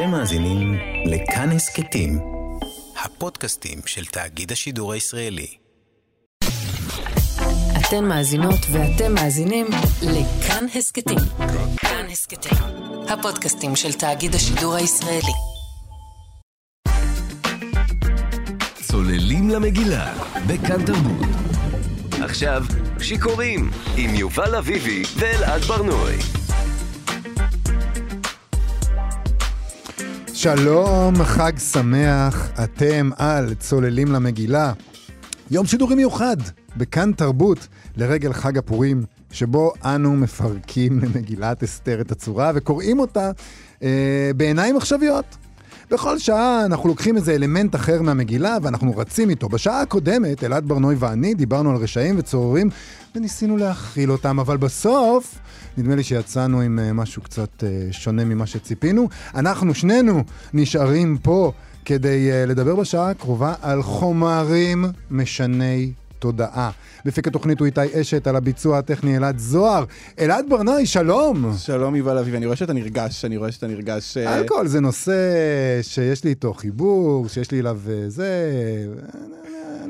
אתם מאזינים לכאן הסכתים, הפודקאסטים של תאגיד השידור הישראלי. אתן מאזינות ואתם מאזינים לכאן הסכתים. כאן הסכתים, הפודקאסטים של תאגיד השידור הישראלי. צוללים למגילה, בכאן תרבות. עכשיו, שיכורים, עם יובל אביבי ואלעד ברנועי. שלום, חג שמח, אתם על צוללים למגילה. יום שידורי מיוחד בכאן תרבות לרגל חג הפורים, שבו אנו מפרקים למגילת אסתר את הצורה וקוראים אותה אה, בעיניים עכשוויות. בכל שעה אנחנו לוקחים איזה אלמנט אחר מהמגילה ואנחנו רצים איתו. בשעה הקודמת, אלעד ברנוי ואני דיברנו על רשעים וצוררים וניסינו להכיל אותם, אבל בסוף, נדמה לי שיצאנו עם uh, משהו קצת uh, שונה ממה שציפינו. אנחנו שנינו נשארים פה כדי uh, לדבר בשעה הקרובה על חומרים משני תודעה. מפיק התוכנית הוא איתי אשת, על הביצוע הטכני אלעד זוהר. אלעד ברנאי, שלום! שלום יובל אביב, אני רואה שאתה נרגש, אני רואה שאתה נרגש. אה, אלכוהול זה נושא שיש לי איתו חיבור, שיש לי אליו אה, זה...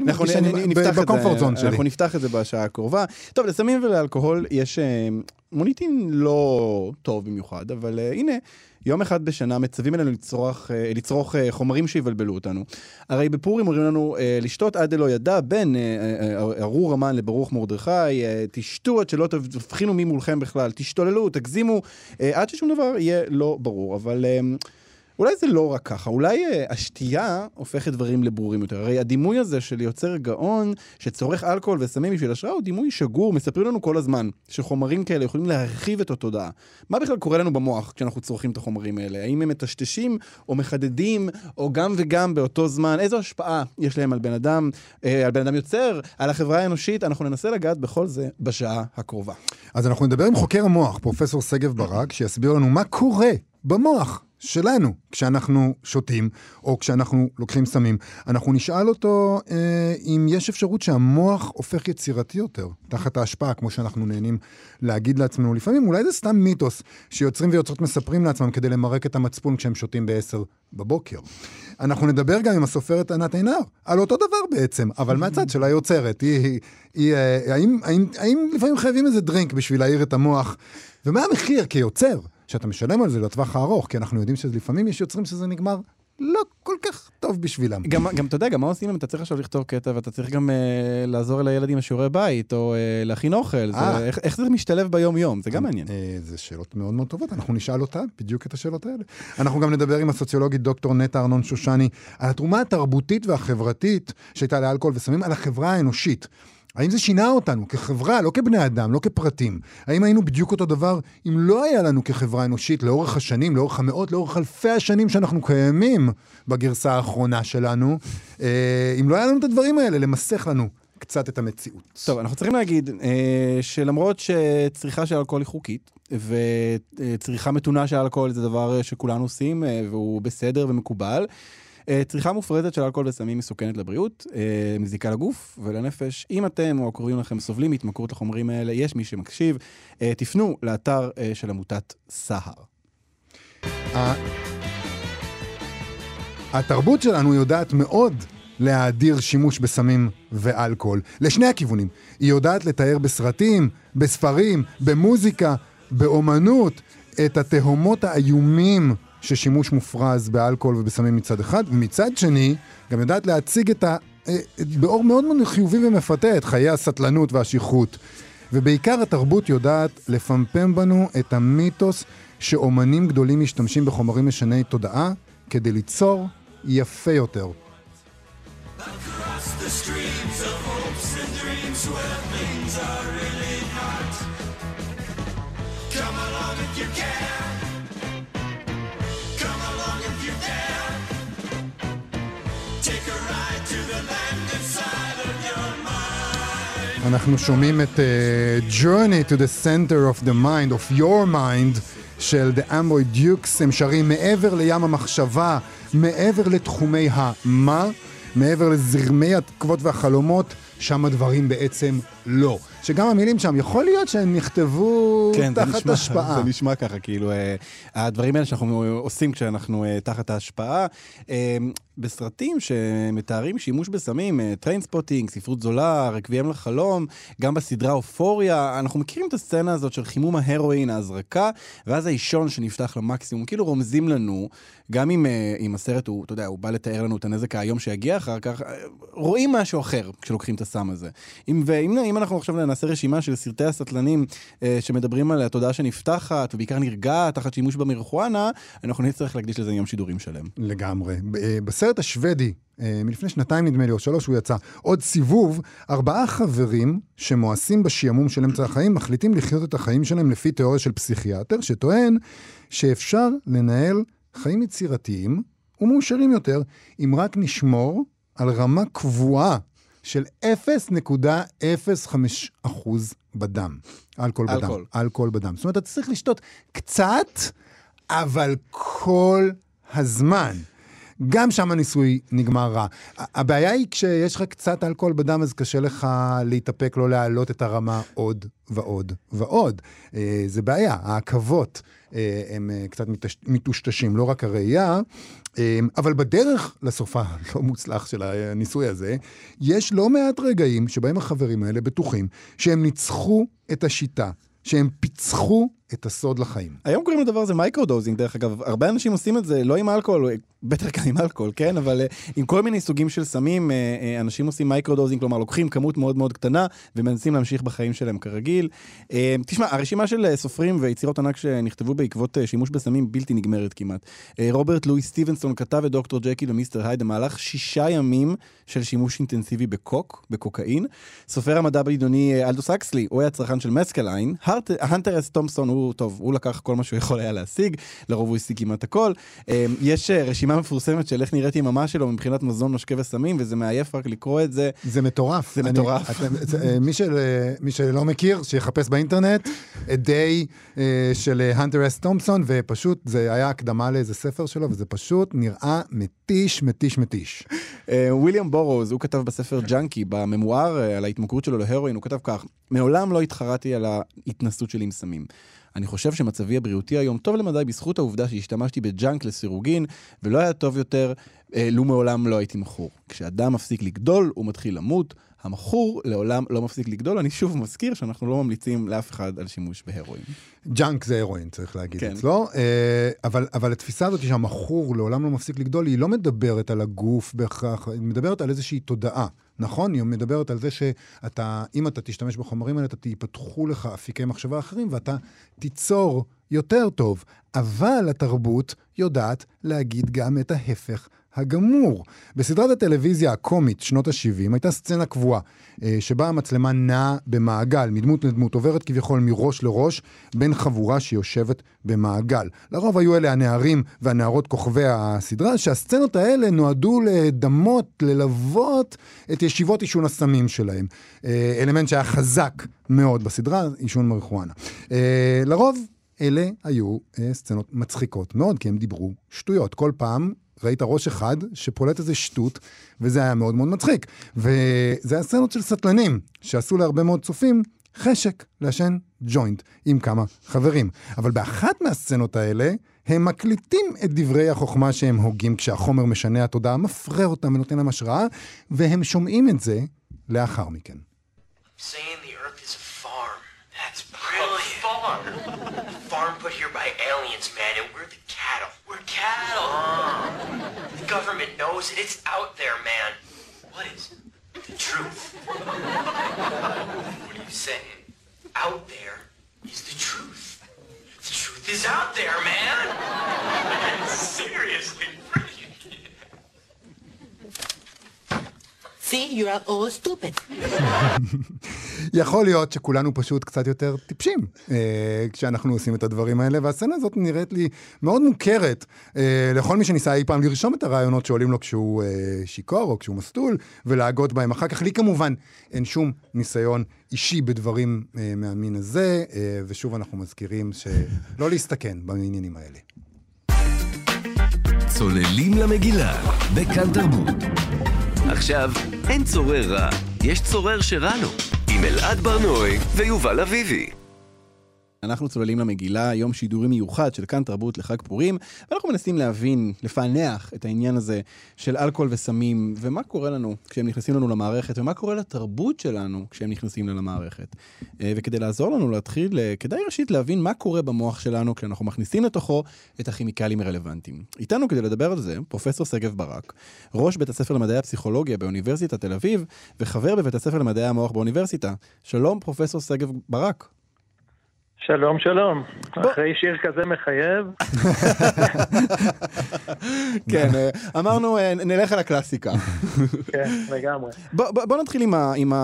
אנחנו נפתח את שלי. אנחנו נפתח את זה בשעה הקרובה. טוב, לסמים ולאלכוהול יש אה, מוניטין לא טוב במיוחד, אבל אה, הנה, יום אחד בשנה מצווים עלינו לצרוך, אה, לצרוך אה, חומרים שיבלבלו אותנו. הרי בפורים אומרים לנו אה, לשתות עד דלא ידע בין אה, ארור המן לברוך מרדכי, אה, תשתו עד שלא תבחינו מי מולכם בכלל, תשתוללו, תגזימו, אה, עד ששום דבר יהיה לא ברור. אבל... אה, אולי זה לא רק ככה, אולי uh, השתייה הופכת דברים לברורים יותר. הרי הדימוי הזה של יוצר גאון שצורך אלכוהול וסמים בשביל השראה הוא דימוי שגור, מספרים לנו כל הזמן שחומרים כאלה יכולים להרחיב את התודעה. מה בכלל קורה לנו במוח כשאנחנו צורכים את החומרים האלה? האם הם מטשטשים או מחדדים או גם וגם באותו זמן? איזו השפעה יש להם על בן אדם, אה, על בן אדם יוצר, על החברה האנושית? אנחנו ננסה לגעת בכל זה בשעה הקרובה. אז אנחנו נדבר עם חוקר המוח, פרופסור שגב ברק, שיסביר לנו מה קורה במוח שלנו כשאנחנו שותים, או כשאנחנו לוקחים סמים. אנחנו נשאל אותו אה, אם יש אפשרות שהמוח הופך יצירתי יותר, תחת ההשפעה, כמו שאנחנו נהנים להגיד לעצמנו לפעמים. אולי זה סתם מיתוס שיוצרים ויוצרות מספרים לעצמם כדי למרק את המצפון כשהם שותים ב-10 בבוקר. אנחנו נדבר גם עם הסופרת ענת עינר, על אותו דבר בעצם, אבל מהצד של היוצרת. היא, היא, היא, אה, האם, האם, האם לפעמים חייבים איזה דרינק בשביל להעיר את המוח? ומה המחיר כיוצר? שאתה משלם על זה לטווח הארוך, כי אנחנו יודעים שלפעמים יש יוצרים שזה נגמר לא כל כך טוב בשבילם. גם, גם אתה יודע, גם מה עושים אם אתה צריך עכשיו לכתוב קטע ואתה צריך גם אה, לעזור לילד עם השיעורי בית, או אה, להכין אוכל, זה, אה. איך, איך זה משתלב ביום-יום, זה גם מעניין. אה, זה שאלות מאוד מאוד טובות, אנחנו נשאל אותה בדיוק את השאלות האלה. אנחנו גם נדבר עם הסוציולוגית דוקטור נטע ארנון שושני על התרומה התרבותית והחברתית שהייתה לאלכוהול וסמים על החברה האנושית. האם זה שינה אותנו כחברה, לא כבני אדם, לא כפרטים? האם היינו בדיוק אותו דבר אם לא היה לנו כחברה אנושית לאורך השנים, לאורך המאות, לאורך אלפי השנים שאנחנו קיימים בגרסה האחרונה שלנו, אה, אם לא היה לנו את הדברים האלה, למסך לנו קצת את המציאות. טוב, אנחנו צריכים להגיד אה, שלמרות שצריכה של אלכוהול היא חוקית, וצריכה מתונה של אלכוהול זה דבר שכולנו עושים, אה, והוא בסדר ומקובל, צריכה מופרזת של אלכוהול וסמים מסוכנת לבריאות, אה, מזיקה לגוף ולנפש. אם אתם או הקרובים לכם סובלים מהתמכרות לחומרים האלה, יש מי שמקשיב, אה, תפנו לאתר אה, של עמותת סהר. התרבות שלנו יודעת מאוד להאדיר שימוש בסמים ואלכוהול, לשני הכיוונים. היא יודעת לתאר בסרטים, בספרים, במוזיקה, באומנות, את התהומות האיומים ששימוש מופרז באלכוהול ובסמים מצד אחד, ומצד שני, גם יודעת להציג את ה... אה, באור מאוד מאוד חיובי ומפתה את חיי הסטלנות והשכרות. ובעיקר התרבות יודעת לפמפם בנו את המיתוס שאומנים גדולים משתמשים בחומרים משני תודעה כדי ליצור יפה יותר. אנחנו שומעים את אה, Journey to the Center of the Mind, of Your Mind, של The Amboy Dukes. הם שרים מעבר לים המחשבה, מעבר לתחומי המה, מעבר לזרמי התקוות והחלומות, שם הדברים בעצם לא. שגם המילים שם, יכול להיות שהם נכתבו כן, תחת נשמע, השפעה. זה נשמע ככה, כאילו, אה, הדברים האלה שאנחנו עושים כשאנחנו אה, תחת ההשפעה. אה, בסרטים שמתארים שימוש בסמים, Trainspotting, ספרות זולה, רקוויאם לחלום, גם בסדרה אופוריה, אנחנו מכירים את הסצנה הזאת של חימום ההרואין, ההזרקה, ואז האישון שנפתח למקסימום, כאילו רומזים לנו, גם אם, אה, אם הסרט הוא, אתה יודע, הוא בא לתאר לנו את הנזק האיום שיגיע אחר כך, אה, רואים משהו אחר כשלוקחים את הסם הזה. אם, ואם אם אנחנו עכשיו נעשה רשימה של סרטי הסטלנים אה, שמדברים על התודעה שנפתחת, ובעיקר נרגעת תחת שימוש במריחואנה, אנחנו נצטרך להקדיש לזה יום שידורים שלם. לגמרי. אה, בסרט השוודי, אה, מלפני שנתיים נדמה לי, או שלוש הוא יצא, עוד סיבוב, ארבעה חברים שמואסים בשעמום של אמצע החיים, מחליטים לחיות את החיים שלהם לפי תיאוריה של פסיכיאטר, שטוען שאפשר לנהל חיים יצירתיים ומאושרים יותר, אם רק נשמור על רמה קבועה של 0.05% בדם. אלכוהול בדם. אלכוהול. בדם. זאת אומרת, אתה צריך לשתות קצת, אבל כל הזמן. גם שם הניסוי נגמר רע. הבעיה היא כשיש לך קצת אלכוהול בדם, אז קשה לך להתאפק, לא להעלות את הרמה עוד ועוד ועוד. אה, זה בעיה, העכבות אה, הם אה, קצת מטושטשים, לא רק הראייה, אבל בדרך לסופה הלא מוצלח של הניסוי הזה, יש לא מעט רגעים שבהם החברים האלה בטוחים שהם ניצחו את השיטה, שהם פיצחו את הסוד לחיים. היום קוראים לדבר הזה microdosing, דרך אגב, הרבה אנשים עושים את זה לא עם אלכוהול, בטח גם עם אלכוהול, כן? אבל אה, עם כל מיני סוגים של סמים, אה, אה, אנשים עושים microdosing, כלומר לוקחים כמות מאוד מאוד קטנה ומנסים להמשיך בחיים שלהם כרגיל. תשמע, הרשימה של סופרים ויצירות ענק שנכתבו בעקבות שימוש בסמים בלתי נגמרת כמעט. רוברט לואי סטיבנסון כתב את דוקטור ג'קיל ומיסטר הייד במהלך שישה ימים של שימוש אינטנסיבי בקוק, בקוקאין. סופר המדע הבדיוני אלדוס האקסלי, הוא היה צרכן של מסקלין. הנטר אס תומפסון, הוא, טוב, הוא לקח כל מה שהוא יכול היה להשיג, לרוב הוא השיג כמעט הכל. אה, יש אה, רשימה מפורסמת של איך נראית יממה שלו מבחינת מזון, משקה וסמים, וזה מעייף רק לקרוא את זה. זה מטורף. זה אני- מטורף. אתם, זה, אה, מי, של, אה, מי שלא מכיר, שיחפש באינטרנט, A Day של הנטר אס תומפסון, ופשוט זה היה הקדמה לאיזה ספר שלו, וזה פשוט נראה מתיש, מתיש, מתיש. וויליאם בורוז, הוא כתב בספר Junky, בממואר על ההתמכרות שלו להרואין, הוא כתב כך: מעולם לא התחרטתי על ההתנסות שלי עם סמים. אני חושב שמצבי הבריאותי היום טוב למדי בזכות העובדה שהשתמשתי ב junk לסירוגין, ולא היה טוב יותר אה, לו מעולם לא הייתי מכור. כשאדם מפסיק לגדול, הוא מתחיל למות. המכור לעולם לא מפסיק לגדול. אני שוב מזכיר שאנחנו לא ממליצים לאף אחד על שימוש בהרואין. junk זה הרואין, צריך להגיד כן. אצלו. אה, אבל, אבל התפיסה הזאת שהמכור לעולם לא מפסיק לגדול, היא לא מדברת על הגוף בהכרח, היא מדברת על איזושהי תודעה. נכון? היא מדברת על זה שאתה, אם אתה תשתמש בחומרים האלה, אתה ייפתחו לך אפיקי מחשבה אחרים ואתה תיצור יותר טוב. אבל התרבות יודעת להגיד גם את ההפך הגמור. בסדרת הטלוויזיה הקומית, שנות ה-70, הייתה סצנה קבועה, אה, שבה המצלמה נעה במעגל, מדמות לדמות, עוברת כביכול מראש לראש, בין חבורה שיושבת במעגל. לרוב היו אלה הנערים והנערות כוכבי הסדרה, שהסצנות האלה נועדו לדמות, ללוות את ישיבות עישון הסמים שלהם. אה, אלמנט שהיה חזק מאוד בסדרה, עישון מריחואנה. אה, לרוב אלה היו סצנות מצחיקות מאוד, כי הם דיברו שטויות. כל פעם ראית ראש אחד שפולט איזה שטות, וזה היה מאוד מאוד מצחיק. וזה היה סצנות של סטלנים, שעשו להרבה מאוד צופים חשק לעשן ג'וינט עם כמה חברים. אבל באחת מהסצנות האלה, הם מקליטים את דברי החוכמה שהם הוגים כשהחומר משנה התודעה, מפרה אותם ונותן להם השראה, והם שומעים את זה לאחר מכן. farm put here by aliens, man, and we're the cattle. We're cattle. Government knows it. It's out there, man. What is the truth? what are you saying? Out there is the truth. The truth is out there, man. Seriously, See, you're all all stupid. יכול להיות שכולנו פשוט קצת יותר טיפשים אה, כשאנחנו עושים את הדברים האלה, והסצנה הזאת נראית לי מאוד מוכרת אה, לכל מי שניסה אי פעם לרשום את הרעיונות שעולים לו כשהוא אה, שיכור או כשהוא מסטול, ולהגות בהם אחר כך. לי כמובן אין שום ניסיון אישי בדברים אה, מהמין הזה, אה, ושוב אנחנו מזכירים שלא להסתכן בעניינים האלה. צוללים למגילה, בכאן תרבות. עכשיו, אין צורר רע, יש צורר שרע לו, עם אלעד ברנועי ויובל אביבי. אנחנו צוללים למגילה, יום שידורי מיוחד של כאן תרבות לחג פורים, ואנחנו מנסים להבין, לפענח את העניין הזה של אלכוהול וסמים, ומה קורה לנו כשהם נכנסים לנו למערכת, ומה קורה לתרבות שלנו כשהם נכנסים לה למערכת. אה, וכדי לעזור לנו להתחיל, אה, כדאי ראשית להבין מה קורה במוח שלנו כשאנחנו מכניסים לתוכו את הכימיקלים הרלוונטיים. איתנו כדי לדבר על זה, פרופסור שגב ברק, ראש בית הספר למדעי הפסיכולוגיה באוניברסיטת תל אביב, וחבר בבית הספר למדעי המוח באוניברסיטה. שלום, פרופסור שגב ברק. שלום, שלום. אחרי שיר כזה מחייב. כן, אמרנו, אה, נלך על הקלאסיקה. כן, לגמרי. בוא, נתחיל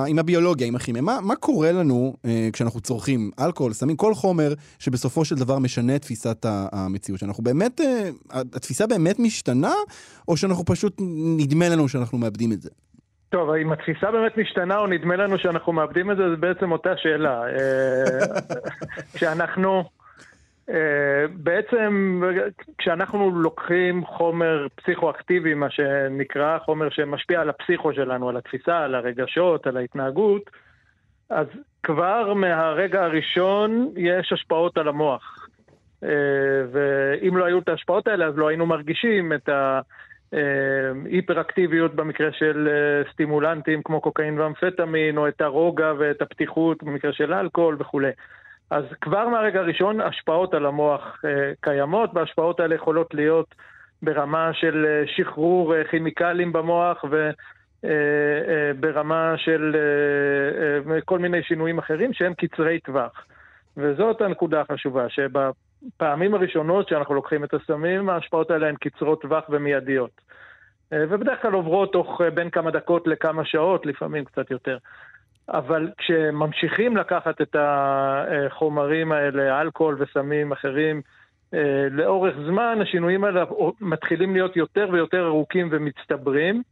עם, הביולוגיה, עם הכימיה. מה, קורה לנו אה, כשאנחנו צורכים אלכוהול, סמים, כל חומר שבסופו של דבר משנה את תפיסת המציאות? שאנחנו באמת, אה, התפיסה באמת משתנה, או שאנחנו פשוט, נדמה לנו שאנחנו מאבדים את זה? טוב, אם התפיסה באמת משתנה או נדמה לנו שאנחנו מאבדים את זה, זה בעצם אותה שאלה. אה, כשאנחנו, אה, בעצם, כשאנחנו לוקחים חומר פסיכואקטיבי, מה שנקרא, חומר שמשפיע על הפסיכו שלנו, על התפיסה, על הרגשות, על ההתנהגות, אז כבר מהרגע הראשון יש השפעות על המוח. אה, ואם לא היו את ההשפעות האלה, אז לא היינו מרגישים את ה... אה, היפראקטיביות במקרה של אה, סטימולנטים כמו קוקאין ואמפטמין, או את הרוגע ואת הפתיחות במקרה של אלכוהול וכולי. אז כבר מהרגע הראשון השפעות על המוח אה, קיימות, וההשפעות האלה יכולות להיות ברמה של שחרור כימיקלים במוח וברמה של כל מיני שינויים אחרים שהם קצרי טווח. וזאת הנקודה החשובה, שבפעמים הראשונות שאנחנו לוקחים את הסמים, ההשפעות האלה הן קצרות טווח ומיידיות. אה, ובדרך כלל עוברות תוך אה, בין כמה דקות לכמה שעות, לפעמים קצת יותר. אבל כשממשיכים לקחת את החומרים האלה, אלכוהול וסמים אחרים, אה, לאורך זמן, השינויים האלה מתחילים להיות יותר ויותר ארוכים ומצטברים.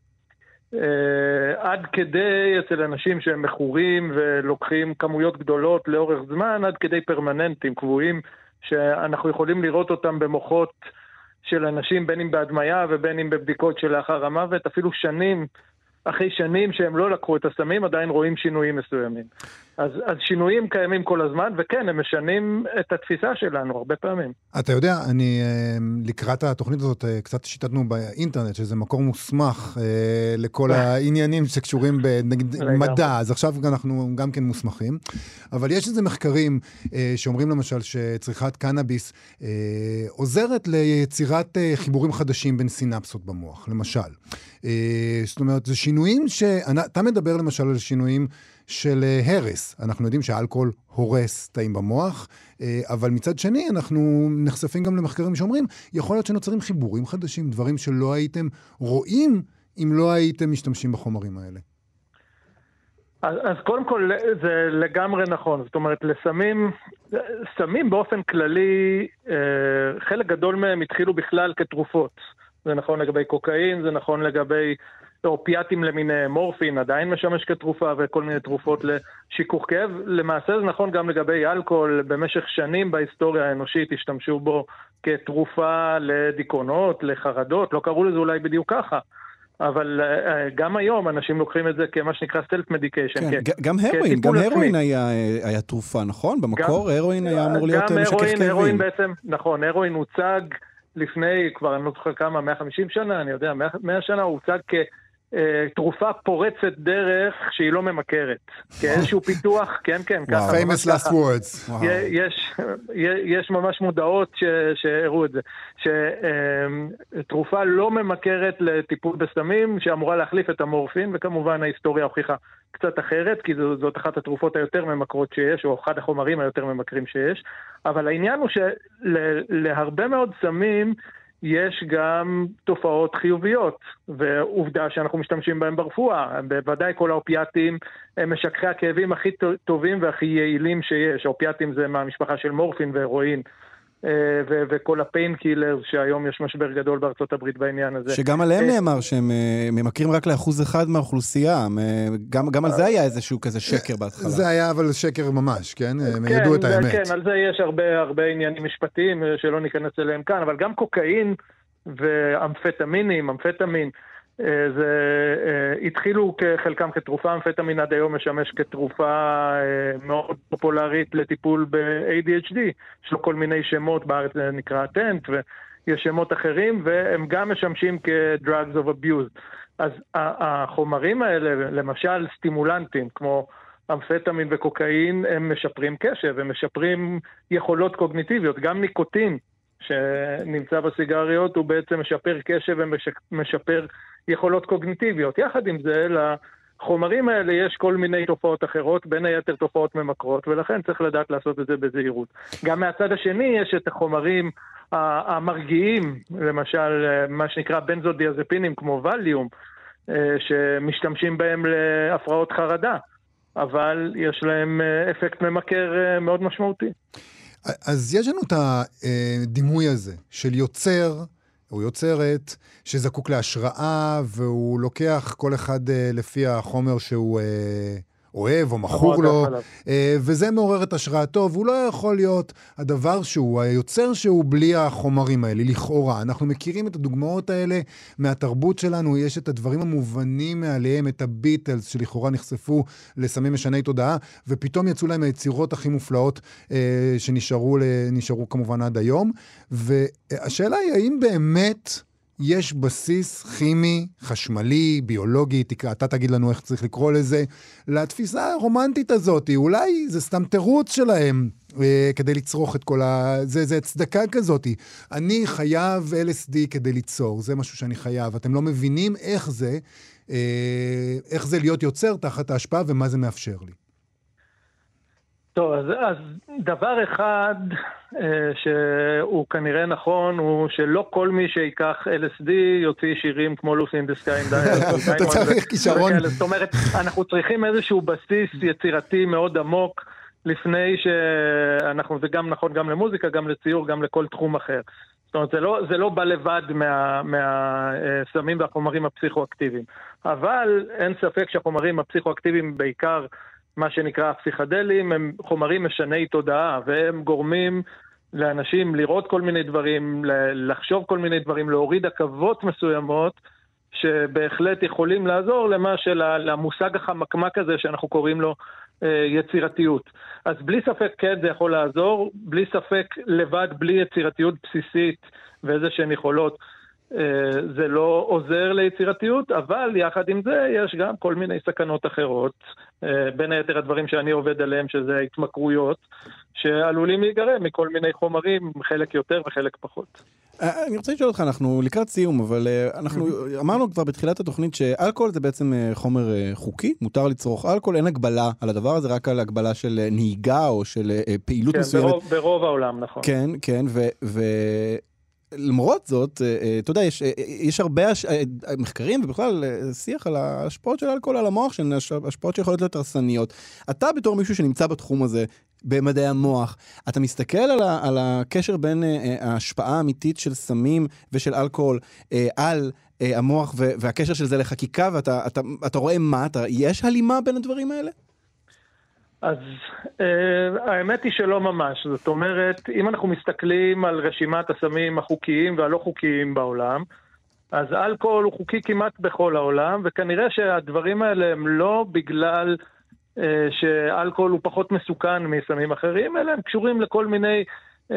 עד כדי, אצל אנשים שהם מכורים ולוקחים כמויות גדולות לאורך זמן, עד כדי פרמננטים קבועים, שאנחנו יכולים לראות אותם במוחות של אנשים, בין אם בהדמיה ובין אם בבדיקות שלאחר המוות, אפילו שנים אחרי שנים שהם לא לקחו את הסמים, עדיין רואים שינויים מסוימים. אז, אז שינויים קיימים כל הזמן, וכן, הם משנים את התפיסה שלנו הרבה פעמים. אתה יודע, אני אה, לקראת התוכנית הזאת אה, קצת שיטטנו באינטרנט, שזה מקור מוסמך אה, לכל העניינים שקשורים בנגיד מדע, אז עכשיו אנחנו גם כן מוסמכים. אבל יש איזה מחקרים שאומרים למשל שצריכת קנאביס עוזרת ליצירת חיבורים חדשים בין סינפסות במוח, למשל. זאת אומרת, זה שינויים ש... אתה מדבר למשל על שינויים של אה, הרס. אנחנו יודעים שאלכוהול הורס תאים במוח, אה, אבל מצד שני אנחנו נחשפים גם למחקרים שאומרים, יכול להיות שנוצרים חיבורים חדשים, דברים שלא הייתם רואים אם לא הייתם משתמשים בחומרים האלה. אז, אז קודם כל זה לגמרי נכון, זאת אומרת לסמים, סמים באופן כללי, אה, חלק גדול מהם התחילו בכלל כתרופות. זה נכון לגבי קוקאין, זה נכון לגבי אופיאטים למיניהם, מורפין עדיין משמש כתרופה וכל מיני תרופות לשיכוך כאב. למעשה זה נכון גם לגבי אלכוהול, במשך שנים בהיסטוריה האנושית השתמשו בו כתרופה לדיכאונות, לחרדות, לא קראו לזה אולי בדיוק ככה. אבל uh, גם היום אנשים לוקחים את זה כמה שנקרא סלף מדיקיישן. כן, כ- גם הרואין, גם הרואין היה, היה תרופה, נכון? במקור גם, הרואין היה אמור להיות משכך כאבים. גם הרואין בעצם, נכון, הרואין הוצג לפני, כבר אני לא זוכר כמה, 150 שנה, אני יודע, 100, 100 שנה הוא הוצג כ... אה, תרופה פורצת דרך שהיא לא ממכרת. כאיזשהו פיתוח, כן, כן, ככה. famous last words. יש, יש ממש מודעות שהראו את זה. שתרופה לא ממכרת לטיפול בסמים, שאמורה להחליף את המורפין, וכמובן ההיסטוריה הוכיחה קצת אחרת, כי זאת אחת התרופות היותר ממכרות שיש, או אחד החומרים היותר ממכרים שיש. אבל העניין הוא שלהרבה מאוד סמים, יש גם תופעות חיוביות, ועובדה שאנחנו משתמשים בהם ברפואה. בוודאי כל האופיאטים הם משככי הכאבים הכי טובים והכי יעילים שיש. האופיאטים זה מהמשפחה של מורפין והרואין. אה, ו- וכל הפיין קילר, שהיום יש משבר גדול בארצות הברית בעניין הזה. שגם עליהם אה, נאמר שהם אה, ממכרים רק לאחוז אחד מהאוכלוסייה. גם, גם על זה היה איזשהו כזה שקר בהתחלה. זה היה אבל שקר ממש, כן? הם כן, ידעו את האמת. כן, על זה יש הרבה, הרבה עניינים משפטיים שלא ניכנס אליהם כאן, אבל גם קוקאין ואמפטמינים, אמפטמין, זה אה, התחילו חלקם כתרופה, אמפטמין עד היום משמש כתרופה אה, מאוד פופולרית לטיפול ב-ADHD, יש לו כל מיני שמות, בארץ זה נקרא טנט, ויש שמות אחרים, והם גם משמשים כ-drugs of abuse. אז החומרים האלה, למשל סטימולנטים, כמו אמפטמין וקוקאין, הם משפרים קשב, הם משפרים יכולות קוגניטיביות, גם ניקוטין. שנמצא בסיגריות הוא בעצם משפר קשב ומשפר יכולות קוגניטיביות. יחד עם זה, לחומרים האלה יש כל מיני תופעות אחרות, בין היתר תופעות ממכרות, ולכן צריך לדעת לעשות את זה בזהירות. גם מהצד השני יש את החומרים המרגיעים, למשל מה שנקרא בנזודיאזפינים כמו ווליום, אה, שמשתמשים בהם להפרעות חרדה, אבל יש להם אה, אפקט ממכר אה, מאוד משמעותי. אז יש לנו את הדימוי הזה של יוצר או יוצרת שזקוק להשראה, והוא לוקח כל אחד אה, לפי החומר שהוא אה, אוהב או מכור לו, אה, וזה מעורר את השראתו, והוא לא יכול להיות הדבר שהוא, היוצר שהוא בלי החומרים האלה, לכאורה. אנחנו מכירים את הדוגמאות האלה מהתרבות שלנו, יש את הדברים המובנים מעליהם, את הביטלס, שלכאורה נחשפו לסמים משני תודעה, ופתאום יצאו להם היצירות הכי מופלאות אה, שנשארו כמובן עד היום. והשאלה היא, האם באמת... יש בסיס כימי, חשמלי, ביולוגי, אתה תגיד לנו איך צריך לקרוא לזה, לתפיסה הרומנטית הזאת. אולי זה סתם תירוץ שלהם אה, כדי לצרוך את כל ה... זה, זה צדקה כזאת. אני חייב LSD כדי ליצור, זה משהו שאני חייב. אתם לא מבינים איך זה, אה, איך זה להיות יוצר תחת ההשפעה ומה זה מאפשר לי. טוב, אז, אז דבר אחד אה, שהוא כנראה נכון, הוא שלא כל מי שיקח LSD יוציא שירים כמו לוסי בסקאי עם דיין. אתה צריך כישרון. זאת אומרת, אנחנו צריכים איזשהו בסיס יצירתי מאוד עמוק לפני שאנחנו, זה גם נכון גם למוזיקה, גם לציור, גם לכל תחום אחר. זאת אומרת, זה לא, זה לא בא לבד מהסמים מה, והחומרים הפסיכואקטיביים. אבל אין ספק שהחומרים הפסיכואקטיביים בעיקר מה שנקרא הפסיכדלים, הם חומרים משני תודעה, והם גורמים לאנשים לראות כל מיני דברים, לחשוב כל מיני דברים, להוריד עכבות מסוימות, שבהחלט יכולים לעזור למה של המושג החמקמק הזה שאנחנו קוראים לו אה, יצירתיות. אז בלי ספק כן זה יכול לעזור, בלי ספק לבד, בלי יצירתיות בסיסית ואיזה שהן יכולות. אה, זה לא עוזר ליצירתיות, אבל יחד עם זה יש גם כל מיני סכנות אחרות, אה, בין היתר הדברים שאני עובד עליהם, שזה התמכרויות, שעלולים להיגרם מכל מיני חומרים, חלק יותר וחלק פחות. אה, אני רוצה לשאול אותך, אנחנו לקראת סיום, אבל אנחנו אמרנו כבר בתחילת התוכנית שאלכוהול זה בעצם חומר חוקי, מותר לצרוך אלכוהול, אין הגבלה על הדבר הזה, רק על הגבלה של נהיגה או של פעילות כן, מסוימת. ברוב, ברוב העולם, נכון. כן, כן, ו... ו... למרות זאת, אה, אה, אתה יודע, יש, אה, יש הרבה מחקרים ובכלל שיח על ההשפעות של אלכוהול על המוח, שהן השפעות שיכולות להיות הרסניות. אתה בתור מישהו שנמצא בתחום הזה, במדעי המוח, אתה מסתכל על, ה, על הקשר בין ההשפעה האמיתית של סמים ושל אלכוהול על המוח והקשר של זה לחקיקה, ואתה אתה, אתה רואה מה, אתה, יש הלימה בין הדברים האלה? אז אה, האמת היא שלא ממש. זאת אומרת, אם אנחנו מסתכלים על רשימת הסמים החוקיים והלא חוקיים בעולם, אז אלכוהול הוא חוקי כמעט בכל העולם, וכנראה שהדברים האלה הם לא בגלל אה, שאלכוהול הוא פחות מסוכן מסמים אחרים, אלא הם קשורים לכל מיני אה,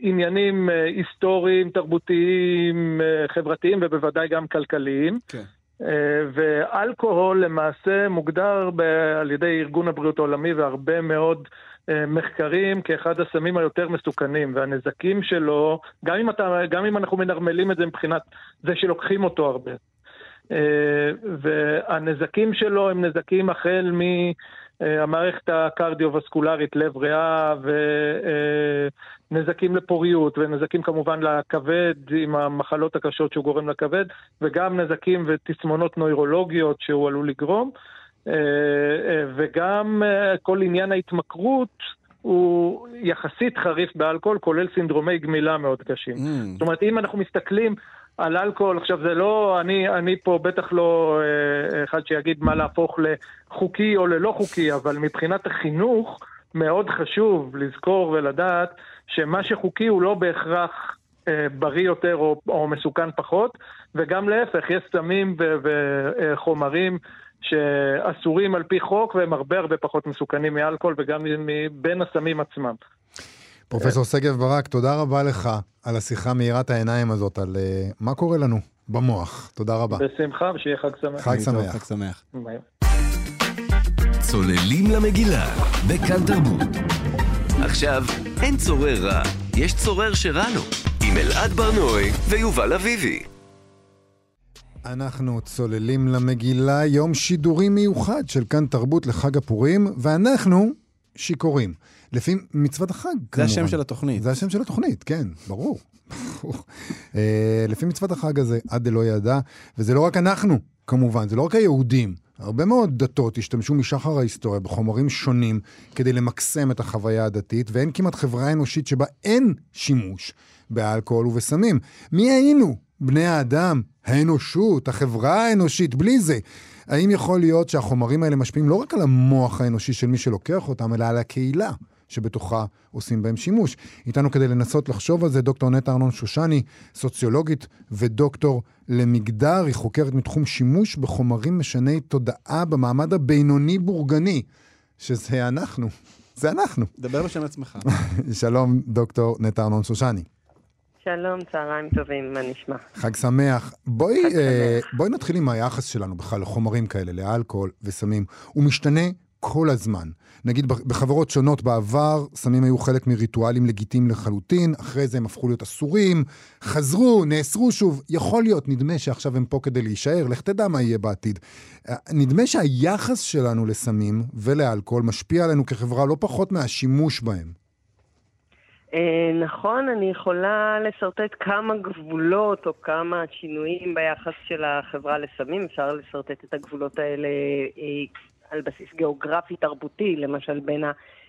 עניינים אה, היסטוריים, תרבותיים, אה, חברתיים ובוודאי גם כלכליים. כן. אה, ואלכוהול למעשה מוגדר ב- על ידי ארגון הבריאות העולמי והרבה מאוד אה, מחקרים כאחד הסמים היותר מסוכנים, והנזקים שלו, גם אם, אתה, גם אם אנחנו מנרמלים את זה מבחינת זה שלוקחים אותו הרבה. אה, והנזקים שלו הם נזקים החל מ... אה, המערכת הקרדיו-וסקולרית, לב ריאה ונזקים לפוריות ונזקים כמובן לכבד עם המחלות הקשות שהוא גורם לכבד וגם נזקים ותסמונות נוירולוגיות שהוא עלול לגרום אה, אה, וגם כל עניין ההתמכרות הוא יחסית חריף באלכוהול, כולל סינדרומי גמילה מאוד קשים. Mm. זאת אומרת, אם אנחנו מסתכלים על אלכוהול, עכשיו זה לא, אני, אני פה בטח לא אה, אחד שיגיד מה להפוך לחוקי או ללא חוקי, אבל מבחינת החינוך מאוד חשוב לזכור ולדעת שמה שחוקי הוא לא בהכרח אה, בריא יותר או, או מסוכן פחות, וגם להפך, יש סמים וחומרים שאסורים על פי חוק והם הרבה הרבה פחות מסוכנים מאלכוהול וגם מבין הסמים עצמם. פרופסור שגב ברק, תודה רבה לך על השיחה מאירת העיניים הזאת, על uh, מה קורה לנו במוח. תודה רבה. בשמחה, ושיהיה חג שמח. חג שמח. חג שמח. ביי. צוללים למגילה, בכאן תרבות. עכשיו, אין צורר רע, יש צורר שרע לו, עם אלעד ברנועי ויובל אביבי. אנחנו צוללים למגילה, יום שידורי מיוחד של כאן תרבות לחג הפורים, ואנחנו שיכורים. לפי מצוות החג, זה כמובן. השם של התוכנית. זה השם של התוכנית, כן, ברור. אה, לפי מצוות החג הזה, עד דלא ידע, וזה לא רק אנחנו, כמובן, זה לא רק היהודים. הרבה מאוד דתות השתמשו משחר ההיסטוריה בחומרים שונים כדי למקסם את החוויה הדתית, ואין כמעט חברה אנושית שבה אין שימוש באלכוהול ובסמים. מי היינו? בני האדם, האנושות, החברה האנושית, בלי זה. האם יכול להיות שהחומרים האלה משפיעים לא רק על המוח האנושי של מי שלוקח אותם, אלא על הקהילה שבתוכה עושים בהם שימוש? איתנו כדי לנסות לחשוב על זה דוקטור נטע ארנון שושני, סוציולוגית ודוקטור למגדר, היא חוקרת מתחום שימוש בחומרים משני תודעה במעמד הבינוני-בורגני, שזה אנחנו. זה אנחנו. דבר בשם עצמך. שלום, דוקטור נטע ארנון שושני. שלום, צהריים טובים, מה נשמע? חג שמח. בואי, חג אה, שמח. בואי נתחיל עם היחס שלנו בכלל לחומרים כאלה, לאלכוהול וסמים. הוא משתנה כל הזמן. נגיד בחברות שונות בעבר, סמים היו חלק מריטואלים לגיטימיים לחלוטין, אחרי זה הם הפכו להיות אסורים, חזרו, נאסרו שוב. יכול להיות, נדמה שעכשיו הם פה כדי להישאר, לך תדע מה יהיה בעתיד. אה, נדמה שהיחס שלנו לסמים ולאלכוהול משפיע עלינו כחברה לא פחות מהשימוש בהם. אה, נכון, אני יכולה לשרטט כמה גבולות או כמה שינויים ביחס של החברה לסמים. אפשר לשרטט את הגבולות האלה אה, על בסיס גיאוגרפי-תרבותי, למשל בין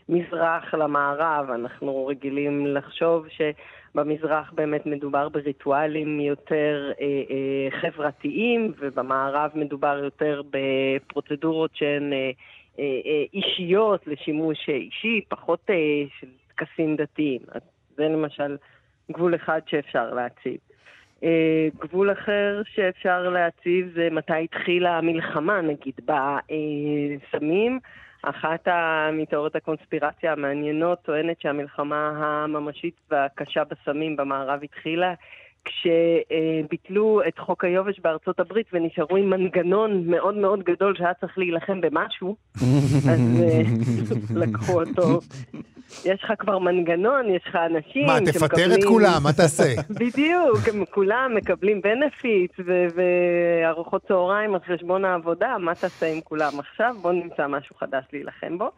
המזרח למערב. אנחנו רגילים לחשוב שבמזרח באמת מדובר בריטואלים יותר אה, אה, חברתיים, ובמערב מדובר יותר בפרוצדורות שהן... אה, אה, אישיות לשימוש אישי, פחות של טקסים דתיים. זה למשל גבול אחד שאפשר להציב. אה, גבול אחר שאפשר להציב זה מתי התחילה המלחמה, נגיד, בסמים. אחת מתיאוריות הקונספירציה המעניינות טוענת שהמלחמה הממשית והקשה בסמים במערב התחילה כשביטלו את חוק היובש בארצות הברית ונשארו עם מנגנון מאוד מאוד גדול שהיה צריך להילחם במשהו, אז אה, לקחו אותו. יש לך כבר מנגנון, יש לך אנשים מה, תפטר את שמקבלים- כולם, מה תעשה? בדיוק, הם כולם מקבלים בנפיט וארוחות צהריים על חשבון העבודה, מה תעשה עם כולם עכשיו? בוא נמצא משהו חדש להילחם בו.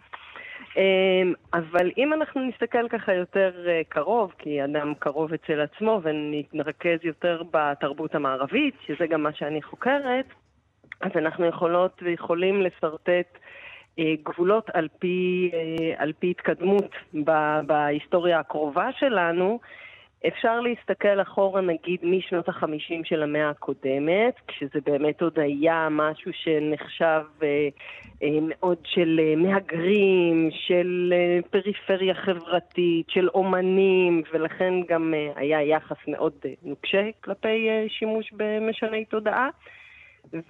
אמ, אבל אם אנחנו נסתכל ככה יותר אה, קרוב, כי אדם קרוב אצל עצמו, ונתרכז יותר בתרבות המערבית, שזה גם מה שאני חוקרת, אז אנחנו יכולות ויכולים לשרטט אה, גבולות על פי, אה, על פי התקדמות בהיסטוריה הקרובה שלנו. אפשר להסתכל אחורה נגיד משנות החמישים של המאה הקודמת, כשזה באמת עוד היה משהו שנחשב אה, אה, מאוד של אה, מהגרים, של אה, פריפריה חברתית, של אומנים, ולכן גם אה, היה יחס מאוד אה, נוקשה כלפי אה, שימוש במשני תודעה.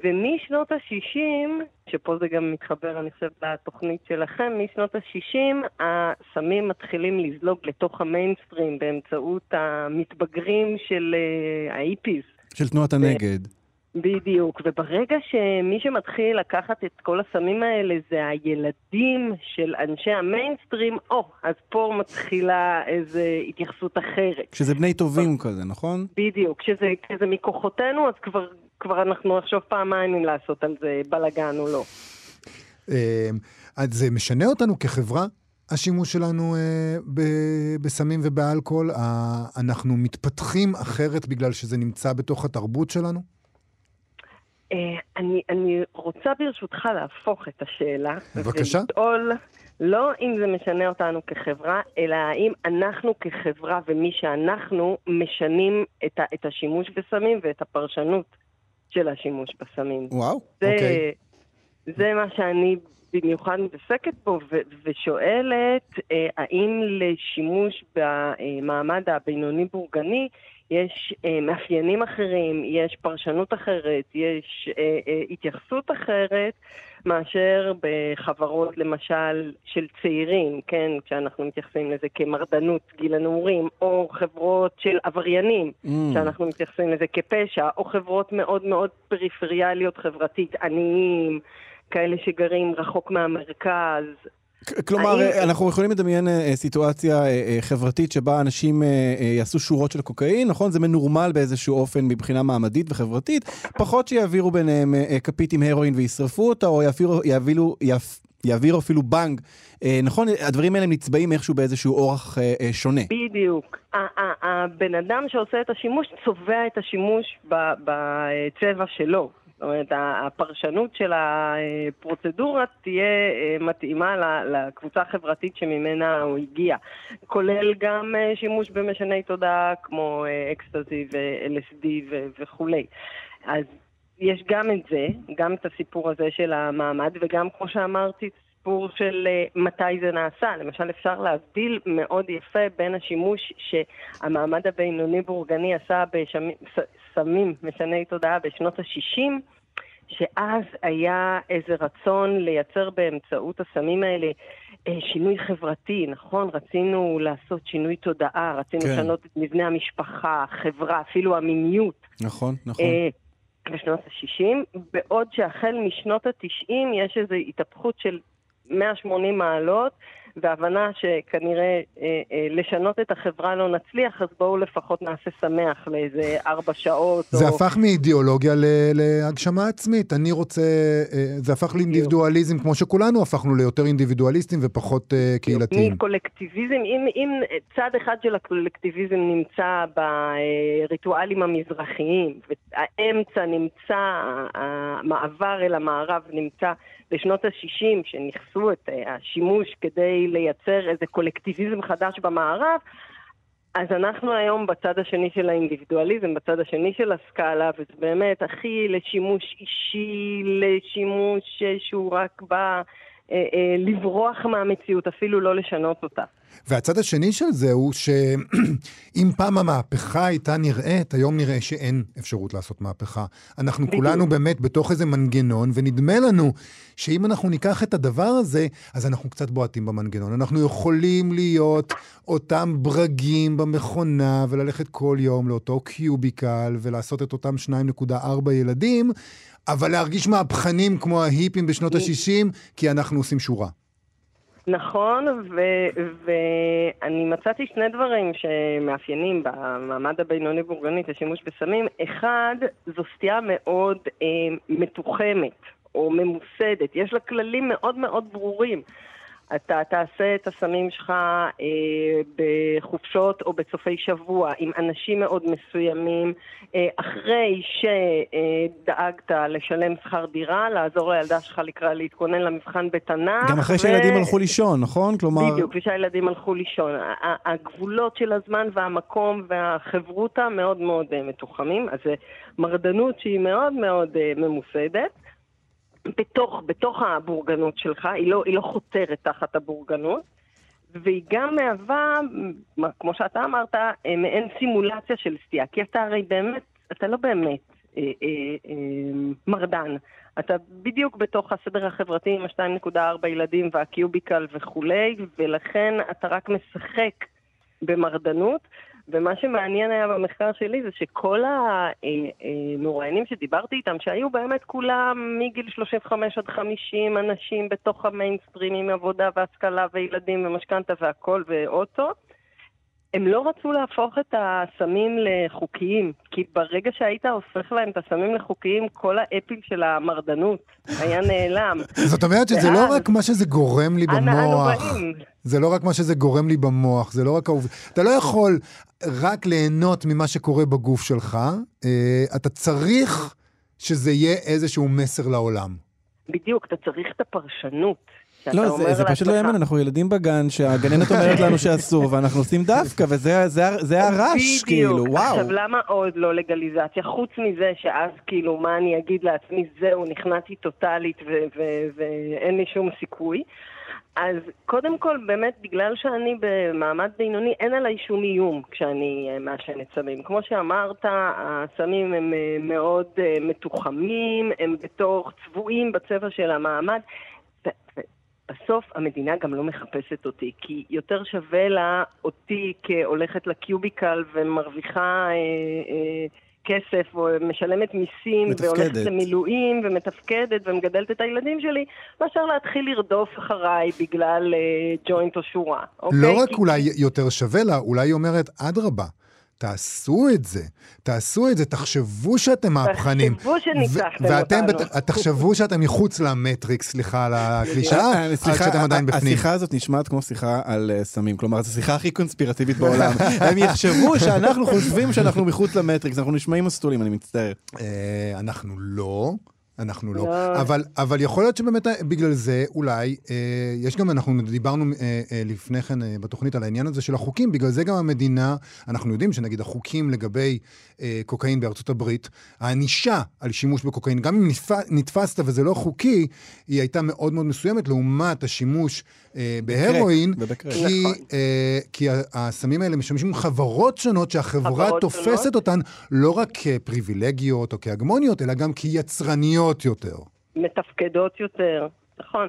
ומשנות ה-60, שפה זה גם מתחבר, אני חושבת, לתוכנית שלכם, משנות ה-60 הסמים מתחילים לזלוג לתוך המיינסטרים באמצעות המתבגרים של אה, האיפיז. של תנועת הנגד. בדיוק, וברגע שמי שמתחיל לקחת את כל הסמים האלה זה הילדים של אנשי המיינסטרים, או, אז פה מתחילה איזו התייחסות אחרת. כשזה בני טובים כזה, נכון? בדיוק, כשזה, כשזה מכוחותינו, אז כבר, כבר אנחנו נחשוב פעמיים אם לעשות על זה בלאגן או לא. אה, אז זה משנה אותנו כחברה, השימוש שלנו אה, ב- בסמים ובאלכוהול? אה, אנחנו מתפתחים אחרת בגלל שזה נמצא בתוך התרבות שלנו? אה, אני, אני רוצה ברשותך להפוך את השאלה. בבקשה. ולשאול לא אם זה משנה אותנו כחברה, אלא האם אנחנו כחברה ומי שאנחנו משנים את, ה, את השימוש בסמים ואת הפרשנות של השימוש בסמים. וואו. זה, אוקיי. זה מה שאני במיוחד מתעסקת בו ו- ושואלת אה, האם לשימוש במעמד הבינוני-בורגני יש אה, מאפיינים אחרים, יש פרשנות אחרת, יש אה, אה, התייחסות אחרת מאשר בחברות למשל של צעירים, כן, כשאנחנו מתייחסים לזה כמרדנות גיל הנעורים, או חברות של עבריינים, Mm. שאנחנו מתייחסים לזה כפשע, או חברות מאוד מאוד פריפריאליות חברתית, עניים, כאלה שגרים רחוק מהמרכז. כלומר, האם- אה, אנחנו יכולים לדמיין אה, אה, סיטואציה חברתית שבה אנשים יעשו שורות של קוקאין, נכון? זה מנורמל באיזשהו אופן מבחינה מעמדית וחברתית, פחות שיעבירו ביניהם כפית עם הרואין וישרפו אותה, או יעבירו, יעבירו, יעבירו אפילו בנג. נכון? הדברים האלה נצבעים איכשהו באיזשהו אורח שונה. בדיוק. הבן אדם שעושה את השימוש צובע את השימוש בצבע שלו. זאת אומרת, הפרשנות של הפרוצדורה תהיה אה, מתאימה לקבוצה החברתית שממנה הוא הגיע. כולל גם אה, שימוש במשני תודעה כמו אה, אקסטזי ו-LSD וכולי. אז יש גם את זה, גם את הסיפור הזה של המעמד, וגם, כמו שאמרתי, סיפור של אה, מתי זה נעשה. למשל, אפשר להבדיל מאוד יפה בין השימוש שהמעמד הבינוני-בורגני עשה בסמים משני תודעה בשנות ה-60, שאז היה איזה רצון לייצר באמצעות הסמים האלה אה, שינוי חברתי, נכון? רצינו לעשות שינוי תודעה, רצינו כן. לשנות את מבנה המשפחה, החברה, אפילו המיניות. נכון, נכון. אה, בשנות ה-60, בעוד שהחל משנות ה-90 יש איזו התהפכות של 180 מעלות, והבנה שכנראה אה, אה, לשנות את החברה לא נצליח, אז בואו לפחות נעשה שמח לאיזה ארבע שעות. זה או... הפך מאידיאולוגיה ל- להגשמה עצמית. אני רוצה, אה, זה הפך לאינדיבידואליזם, כמו שכולנו הפכנו ליותר אינדיבידואליסטים ופחות אה, קהילתיים. מקולקטיביזם, אם, אם צד אחד של הקולקטיביזם נמצא בריטואלים המזרחיים, והאמצע נמצא, המעבר אל המערב נמצא בשנות ה-60, שניכסו את אה, השימוש כדי לייצר איזה קולקטיביזם חדש במערב, אז אנחנו היום בצד השני של האינדיבידואליזם, בצד השני של הסקאלה, וזה באמת הכי לשימוש אישי, לשימוש אה, שהוא רק בא לברוח מהמציאות, אפילו לא לשנות אותה. והצד השני של זה הוא שאם פעם המהפכה הייתה נראית, היום נראה שאין אפשרות לעשות מהפכה. אנחנו בדיוק. כולנו באמת בתוך איזה מנגנון, ונדמה לנו שאם אנחנו ניקח את הדבר הזה, אז אנחנו קצת בועטים במנגנון. אנחנו יכולים להיות אותם ברגים במכונה, וללכת כל יום לאותו קיוביקל, ולעשות את אותם 2.4 ילדים, אבל להרגיש מהפכנים כמו ההיפים בשנות ה-60, כי אנחנו עושים שורה. נכון, ו- ואני מצאתי שני דברים שמאפיינים במעמד הבינוני-בורגני את השימוש בסמים. אחד, זו סטייה מאוד אה, מתוחמת או ממוסדת. יש לה כללים מאוד מאוד ברורים. אתה תעשה את הסמים שלך אה, בחופשות או בסופי שבוע עם אנשים מאוד מסוימים, אה, אחרי שדאגת לשלם שכר דירה, לעזור לילדה שלך לקרוא, להתכונן למבחן בתנ"ך. גם אחרי שהילדים הלכו לישון, נכון? כלומר... בדיוק, ושהילדים הלכו לישון. הגבולות של הזמן והמקום והחברותה מאוד מאוד אה, מתוחמים, אז זה מרדנות שהיא מאוד מאוד אה, ממוסדת. בתוך, בתוך הבורגנות שלך, היא לא, היא לא חותרת תחת הבורגנות, והיא גם מהווה, כמו שאתה אמרת, אה, מעין סימולציה של סטייה, כי אתה הרי באמת, אתה לא באמת אה, אה, אה, מרדן. אתה בדיוק בתוך הסדר החברתי עם ה-2.4 ילדים והקיוביקל וכולי, ולכן אתה רק משחק במרדנות. ומה שמעניין היה במחקר שלי זה שכל המרואיינים שדיברתי איתם, שהיו באמת כולם מגיל 35 עד 50 אנשים בתוך המיינסטרים עם עבודה והשכלה וילדים ומשכנתה והכל ואוטו, הם לא רצו להפוך את הסמים לחוקיים, כי ברגע שהיית הופך להם את הסמים לחוקיים, כל האפיל של המרדנות היה נעלם. זאת אומרת שזה לא רק מה שזה גורם לי במוח. זה לא רק מה שזה גורם לי במוח, זה לא רק העובד... אתה לא יכול רק ליהנות ממה שקורה בגוף שלך, אה, אתה צריך שזה יהיה איזשהו מסר לעולם. בדיוק, אתה צריך את הפרשנות. לא, זה, זה פשוט לא יאמן, אנחנו ילדים בגן שהגננת אומרת לנו שאסור, ואנחנו עושים דווקא, וזה זה, זה הרעש, כאילו, בדיוק. וואו. עכשיו, למה עוד לא לגליזציה? חוץ מזה שאז, כאילו, מה אני אגיד לעצמי, זהו, נכנעתי טוטאלית ואין לי שום סיכוי. אז קודם כל, באמת, בגלל שאני במעמד בינוני, אין עליי שום איום כשאני אה, מעשנת סמים. כמו שאמרת, הסמים הם אה, מאוד אה, מתוחמים, הם בתור צבועים בצבע של המעמד. בסוף המדינה גם לא מחפשת אותי, כי יותר שווה לה אותי כהולכת לקיוביקל ומרוויחה אה, אה, כסף, או משלמת מיסים, מתפקדת. והולכת למילואים, ומתפקדת, ומגדלת את הילדים שלי, מאשר להתחיל לרדוף אחריי בגלל אה, ג'וינט או שורה. אוקיי? לא רק כי- אולי יותר שווה לה, אולי היא אומרת, אדרבה, תעשו את זה, תעשו את זה, תחשבו שאתם מהפכנים. תחשבו שניצחתם ואתם, אותנו. תחשבו שאתם מחוץ למטריקס, סליחה על הקלישאה, אה, עד סליחה, שאתם עדיין בפנים. השיחה הזאת נשמעת כמו שיחה על אה, סמים, כלומר, זו השיחה הכי קונספירטיבית בעולם. הם יחשבו שאנחנו חושבים שאנחנו מחוץ למטריקס, אנחנו נשמעים מסטולים, אני מצטער. אה, אנחנו לא. אנחנו לא. לא. אבל, אבל יכול להיות שבאמת בגלל זה אולי, אה, יש גם, אנחנו דיברנו אה, אה, לפני כן אה, בתוכנית על העניין הזה של החוקים, בגלל זה גם המדינה, אנחנו יודעים שנגיד החוקים לגבי אה, קוקאין בארצות הברית, הענישה על שימוש בקוקאין, גם אם נתפ- נתפסת וזה לא חוקי, היא הייתה מאוד מאוד מסוימת לעומת השימוש בהרואין, ובקרק. כי, נכון. אה, כי הסמים האלה משמשים חברות שונות שהחברה חברות תופסת שונות. אותן לא רק כפריבילגיות או כהגמוניות, אלא גם כיצרניות יותר. מתפקדות יותר, נכון.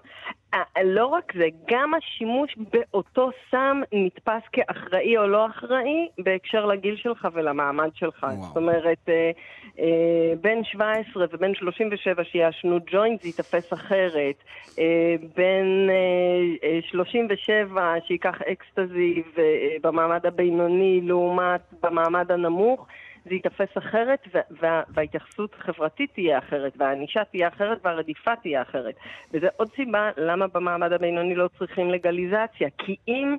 אה, לא רק זה, גם השימוש באותו סם נתפס כאחראי או לא אחראי בהקשר לגיל שלך ולמעמד שלך. וואו. זאת אומרת, אה, אה, בן 17 ובן 37 שיעשנו ג'וינט זה ייתפס אחרת. אה, בן אה, אה, 37 שייקח אקסטזי אה, במעמד הבינוני לעומת במעמד הנמוך. זה ייתפס אחרת, וה- וה- וההתייחסות החברתית תהיה אחרת, והענישה תהיה אחרת, והרדיפה תהיה אחרת. וזה עוד סיבה למה במעמד הבינוני לא צריכים לגליזציה. כי אם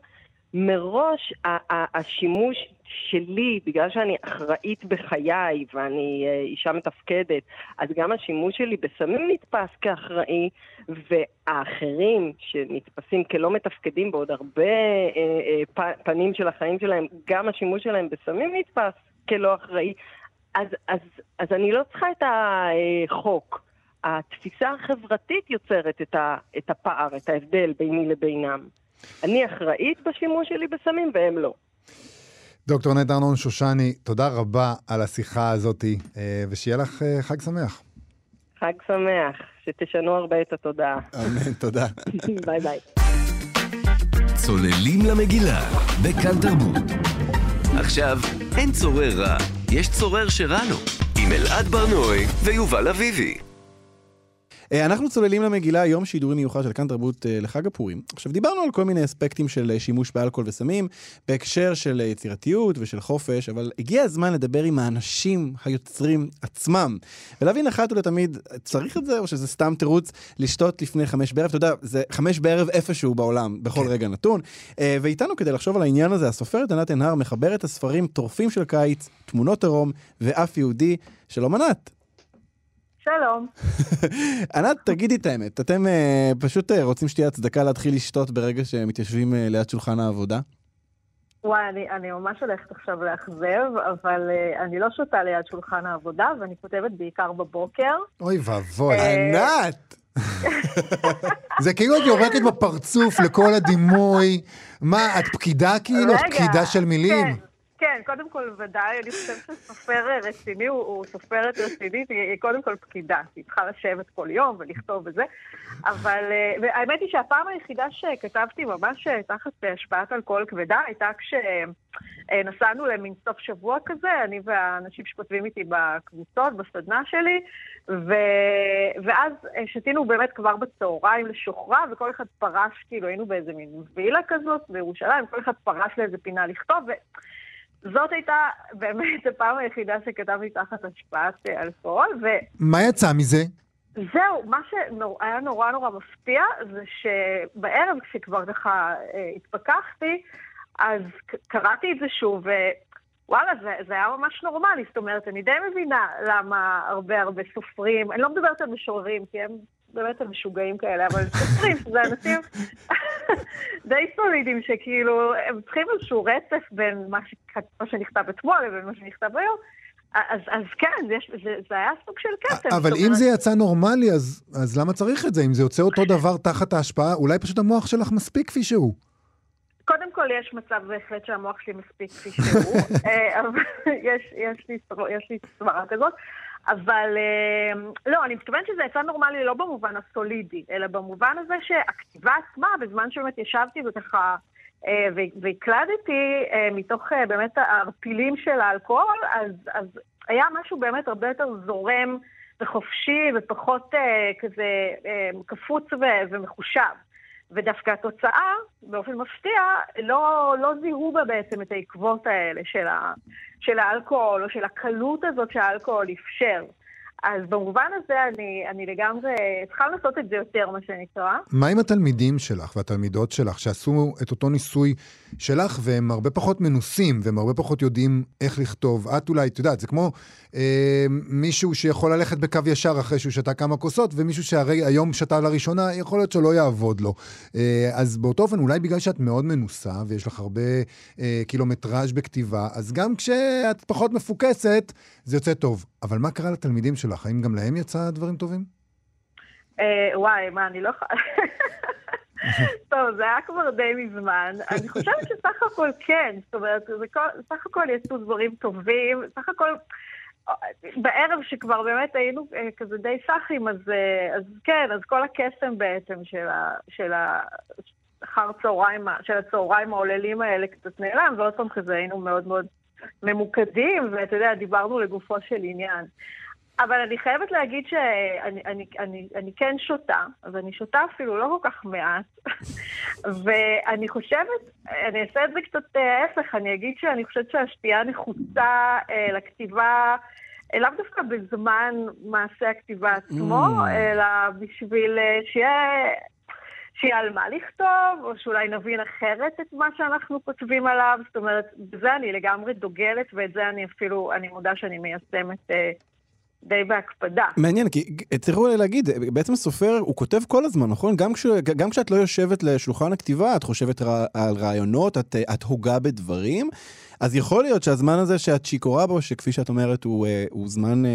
מראש השימוש שלי, בגלל שאני אחראית בחיי ואני אה, אישה מתפקדת, אז גם השימוש שלי בסמים נתפס כאחראי, והאחרים שנתפסים כלא מתפקדים בעוד הרבה אה, אה, פנים של החיים שלהם, גם השימוש שלהם בסמים נתפס כלא אחראי. אז, אז, אז אני לא צריכה את החוק. התפיסה החברתית יוצרת את, ה, את הפער, את ההבדל ביני לבינם. אני אחראית בשימוש שלי בסמים והם לא. דוקטור נט ארנון שושני, תודה רבה על השיחה הזאת, אה, ושיהיה לך אה, חג שמח. חג שמח, שתשנו הרבה את התודעה. אמן, תודה. ביי ביי. צוללים למגילה, בכאן תרבות. עכשיו, אין צורר רע, יש צורר שרע לו. עם אלעד ברנועי ויובל אביבי. אה, אנחנו צוללים למגילה, יום שידורי מיוחד של כאן תרבות אה, לחג הפורים. עכשיו, דיברנו על כל מיני אספקטים של אה, שימוש באלכוהול וסמים, בהקשר של יצירתיות ושל חופש, אבל הגיע הזמן לדבר עם האנשים היוצרים עצמם, ולהבין אחת ולתמיד, צריך את זה, או שזה סתם תירוץ לשתות לפני חמש בערב? אתה יודע, זה חמש בערב איפשהו בעולם, בכל רגע נתון. ואיתנו כדי לחשוב על העניין הזה, הסופרת ענת ענהר מחברת הספרים טורפים של קיץ, תמונות עירום ואף יהודי. שלום ענת. שלום. ענת, תגידי את האמת, אתם אה, פשוט אה, רוצים שתהיה הצדקה להתחיל לשתות ברגע שמתיישבים אה, ליד שולחן העבודה? וואי, אני, אני ממש הולכת עכשיו לאכזב, אבל uh, אני לא שותה ליד שולחן העבודה, ואני כותבת בעיקר בבוקר. אוי ואבוי. ענת! זה כאילו את יורקת בפרצוף לכל הדימוי. מה, את פקידה כאילו? את פקידה של מילים? כן, כן, קודם כל, ודאי, אני חושבת שסופר רציני הוא, הוא סופרת רצינית, היא קודם כל פקידה, היא צריכה לשבת כל יום ולכתוב וזה, אבל אה, והאמת היא שהפעם היחידה שכתבתי ממש אה, תחת השפעת אלכוהול כבדה הייתה כשנסענו למין סוף שבוע כזה, אני והאנשים שכותבים איתי בקבוצות, בסדנה שלי, ו... ואז אה, שתינו באמת כבר בצהריים לשוחרה, וכל אחד פרש, כאילו היינו באיזה מין וילה כזאת בירושלים, כל אחד פרש לאיזה פינה לכתוב, ו... זאת הייתה באמת הפעם היחידה שכתבתי תחת השפעת אה, אלכוהול, מה יצא מזה? וזהו, מה שהיה נורא נורא מפתיע זה שבערב כשכבר ככה אה, התפכחתי, אז קראתי את זה שוב, ווואלה, זה, זה היה ממש נורמלי, זאת אומרת, אני די מבינה למה הרבה הרבה סופרים, אני לא מדברת על משוררים, כי הם באמת על משוגעים כאלה, אבל סופרים שזה אנשים די סולידיים, שכאילו, הם צריכים איזשהו רצף בין מה, ש... מה שנכתב אתמול לבין מה שנכתב היום. אז, אז כן, זה, זה, זה היה סוג של קסם. אבל אם זה יצא נורמלי, אז, אז למה צריך את זה? אם זה יוצא אותו דבר תחת ההשפעה, אולי פשוט המוח שלך מספיק כפי שהוא. קודם כל, יש מצב בהחלט שהמוח שלי מספיק כפי שהוא, אה, אבל יש, יש, יש לי סברה כזאת. אבל אה, לא, אני מתכוונת שזה יצא נורמלי לא במובן הסולידי, אלא במובן הזה שהכתיבה עצמה, בזמן שבאמת ישבתי וככה אה, והקלדתי אה, מתוך באמת הערפילים של האלכוהול, אז, אז היה משהו באמת הרבה יותר זורם וחופשי ופחות כזה קפוץ ומחושב. ודווקא התוצאה, באופן מפתיע, לא, לא זיהו בה בעצם את העקבות האלה של, ה, של האלכוהול, או של הקלות הזאת שהאלכוהול אפשר. אז במובן הזה אני, אני לגמרי צריכה לעשות את זה יותר, מה שנקרא. מה עם התלמידים שלך והתלמידות שלך, שעשו את אותו ניסוי שלך, והם הרבה פחות מנוסים, והם הרבה פחות יודעים איך לכתוב? את אולי, את יודעת, זה כמו אה, מישהו שיכול ללכת בקו ישר אחרי שהוא שתה כמה כוסות, ומישהו שהרי היום שתה לראשונה, יכול להיות שלא יעבוד לו. אה, אז באותו אופן, אולי בגלל שאת מאוד מנוסה, ויש לך הרבה אה, קילומטראז' בכתיבה, אז גם כשאת פחות מפוקסת, זה יוצא טוב. אבל מה קרה לתלמידים שלך? האם גם להם יצא דברים טובים? אה, וואי, מה, אני לא יכולה... טוב, זה היה כבר די מזמן. אני חושבת שסך הכל כן, זאת אומרת, סך הכל יצאו דברים טובים, סך הכל... בערב שכבר באמת היינו אה, כזה די סאחים, אז, אה, אז כן, אז כל הקסם בעצם של, ה, של אחר צהריים, של הצהריים העוללים האלה קצת נעלם, ועוד פעם כזה היינו מאוד מאוד ממוקדים, ואתה יודע, דיברנו לגופו של עניין. אבל אני חייבת להגיד שאני אני, אני, אני כן שותה, אז אני שותה אפילו לא כל כך מעט, ואני חושבת, אני אעשה את זה קצת אה, ההפך, אני אגיד שאני חושבת שהשתייה נחוצה אה, לכתיבה, אה, לאו דווקא בזמן מעשה הכתיבה עצמו, Mm. אלא בשביל אה, שיהיה... שיהיה על מה לכתוב, או שאולי נבין אחרת את מה שאנחנו כותבים עליו. זאת אומרת, בזה אני לגמרי דוגלת, ואת זה אני אפילו, אני מודה שאני מיישמת אה, די בהקפדה. מעניין, כי צריך אולי להגיד, בעצם הסופר, הוא כותב כל הזמן, נכון? גם, כש, גם כשאת לא יושבת לשולחן הכתיבה, את חושבת רע, על רעיונות, את, את הוגה בדברים, אז יכול להיות שהזמן הזה שאת שיכורה בו, שכפי שאת אומרת, הוא, אה, הוא זמן אה,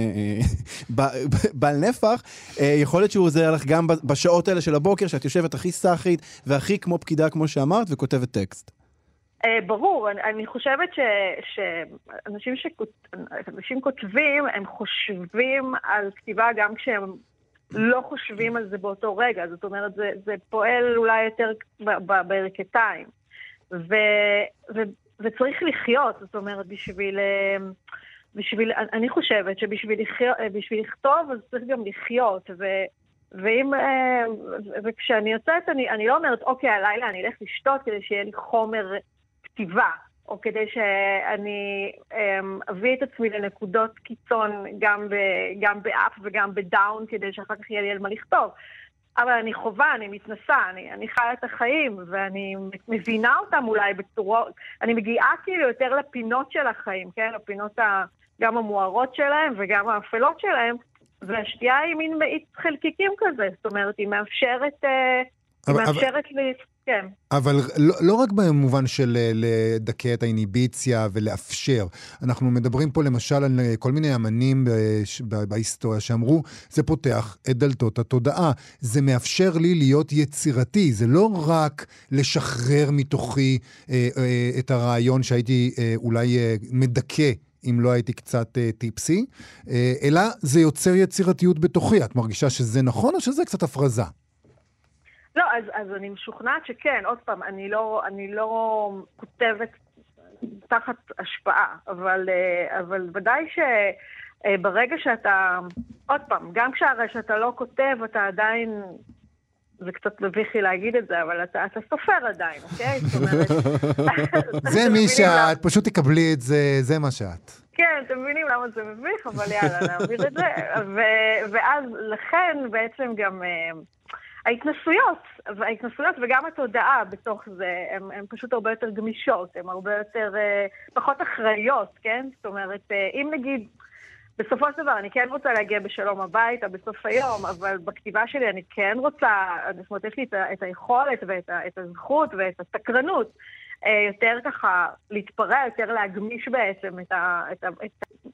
אה, בעל נפח, אה, יכול להיות שהוא עוזר לך גם בשעות האלה של הבוקר, שאת יושבת הכי סאחית והכי כמו פקידה, כמו שאמרת, וכותבת טקסט. אה, ברור, אני, אני חושבת ש, שאנשים שכות, כותבים, הם חושבים על כתיבה גם כשהם לא חושבים על זה באותו רגע. זאת אומרת, זה, זה פועל אולי יותר ב- ב- בערכתיים. ו, וצריך לחיות, זאת אומרת, בשביל... אה, בשביל, אני חושבת שבשביל לחיות, בשביל לכתוב, אז צריך גם לחיות. ו, ואם, אה, וכשאני יוצאת, אני, אני לא אומרת, אוקיי, הלילה אני אלך לשתות כדי שיהיה לי חומר כתיבה, או כדי שאני אמ, אביא את עצמי לנקודות קיצון גם, ב, גם באפ וגם בדאון, כדי שאחר כך יהיה לי על מה לכתוב. אבל אני חווה, אני מתנסה, אני, אני חיה את החיים, ואני מבינה אותם אולי בצורות, אני מגיעה כאילו יותר לפינות של החיים, כן? לפינות ה, גם המוארות שלהם וגם האפלות שלהם, והשתייה היא מין מאיץ חלקיקים כזה, זאת אומרת, היא מאפשרת, אה, היא אבל- מאפשרת לי, כן. אבל לא, לא רק במובן של אה, לדכא את האיניביציה ולאפשר. אנחנו מדברים פה למשל על אה, כל מיני אמנים אה, בהיסטוריה שאמרו, זה פותח את דלתות התודעה. זה מאפשר לי להיות יצירתי. זה לא רק לשחרר מתוכי אה, אה, את הרעיון שהייתי אה, אולי אה, מדכא. אם לא הייתי קצת אה, טיפסי, אה, אלא זה יוצר יצירתיות בתוכי. את מרגישה שזה נכון או שזה קצת הפרזה? לא, אז, אז אני משוכנעת שכן, עוד פעם, אני לא, אני לא כותבת תחת השפעה, אבל, אה, אבל ודאי שברגע שאתה, עוד פעם, גם כשהרי שאתה לא כותב, אתה עדיין, זה קצת מביך לי להגיד את זה, אבל אתה, אתה סופר עדיין, אוקיי? זאת אומרת... זה מי שאת, פשוט תקבלי את זה, זה מה שאת. כן, אתם מבינים למה זה מביך, אבל יאללה, נעביר את זה. ו- ואז לכן בעצם גם אה, ההתנסויות, ההתנסויות וגם התודעה בתוך זה, הן פשוט הרבה יותר גמישות, הן הרבה יותר, אה, פחות אחראיות, כן? זאת אומרת, אה, אם נגיד, בסופו של דבר, אני כן רוצה להגיע בשלום הביתה בסוף היום, אבל בכתיבה שלי אני כן רוצה, זאת אומרת, יש לי את, את היכולת ואת את הזכות ואת הסקרנות יותר ככה להתפרע, יותר להגמיש בעצם את, ה, את, ה, את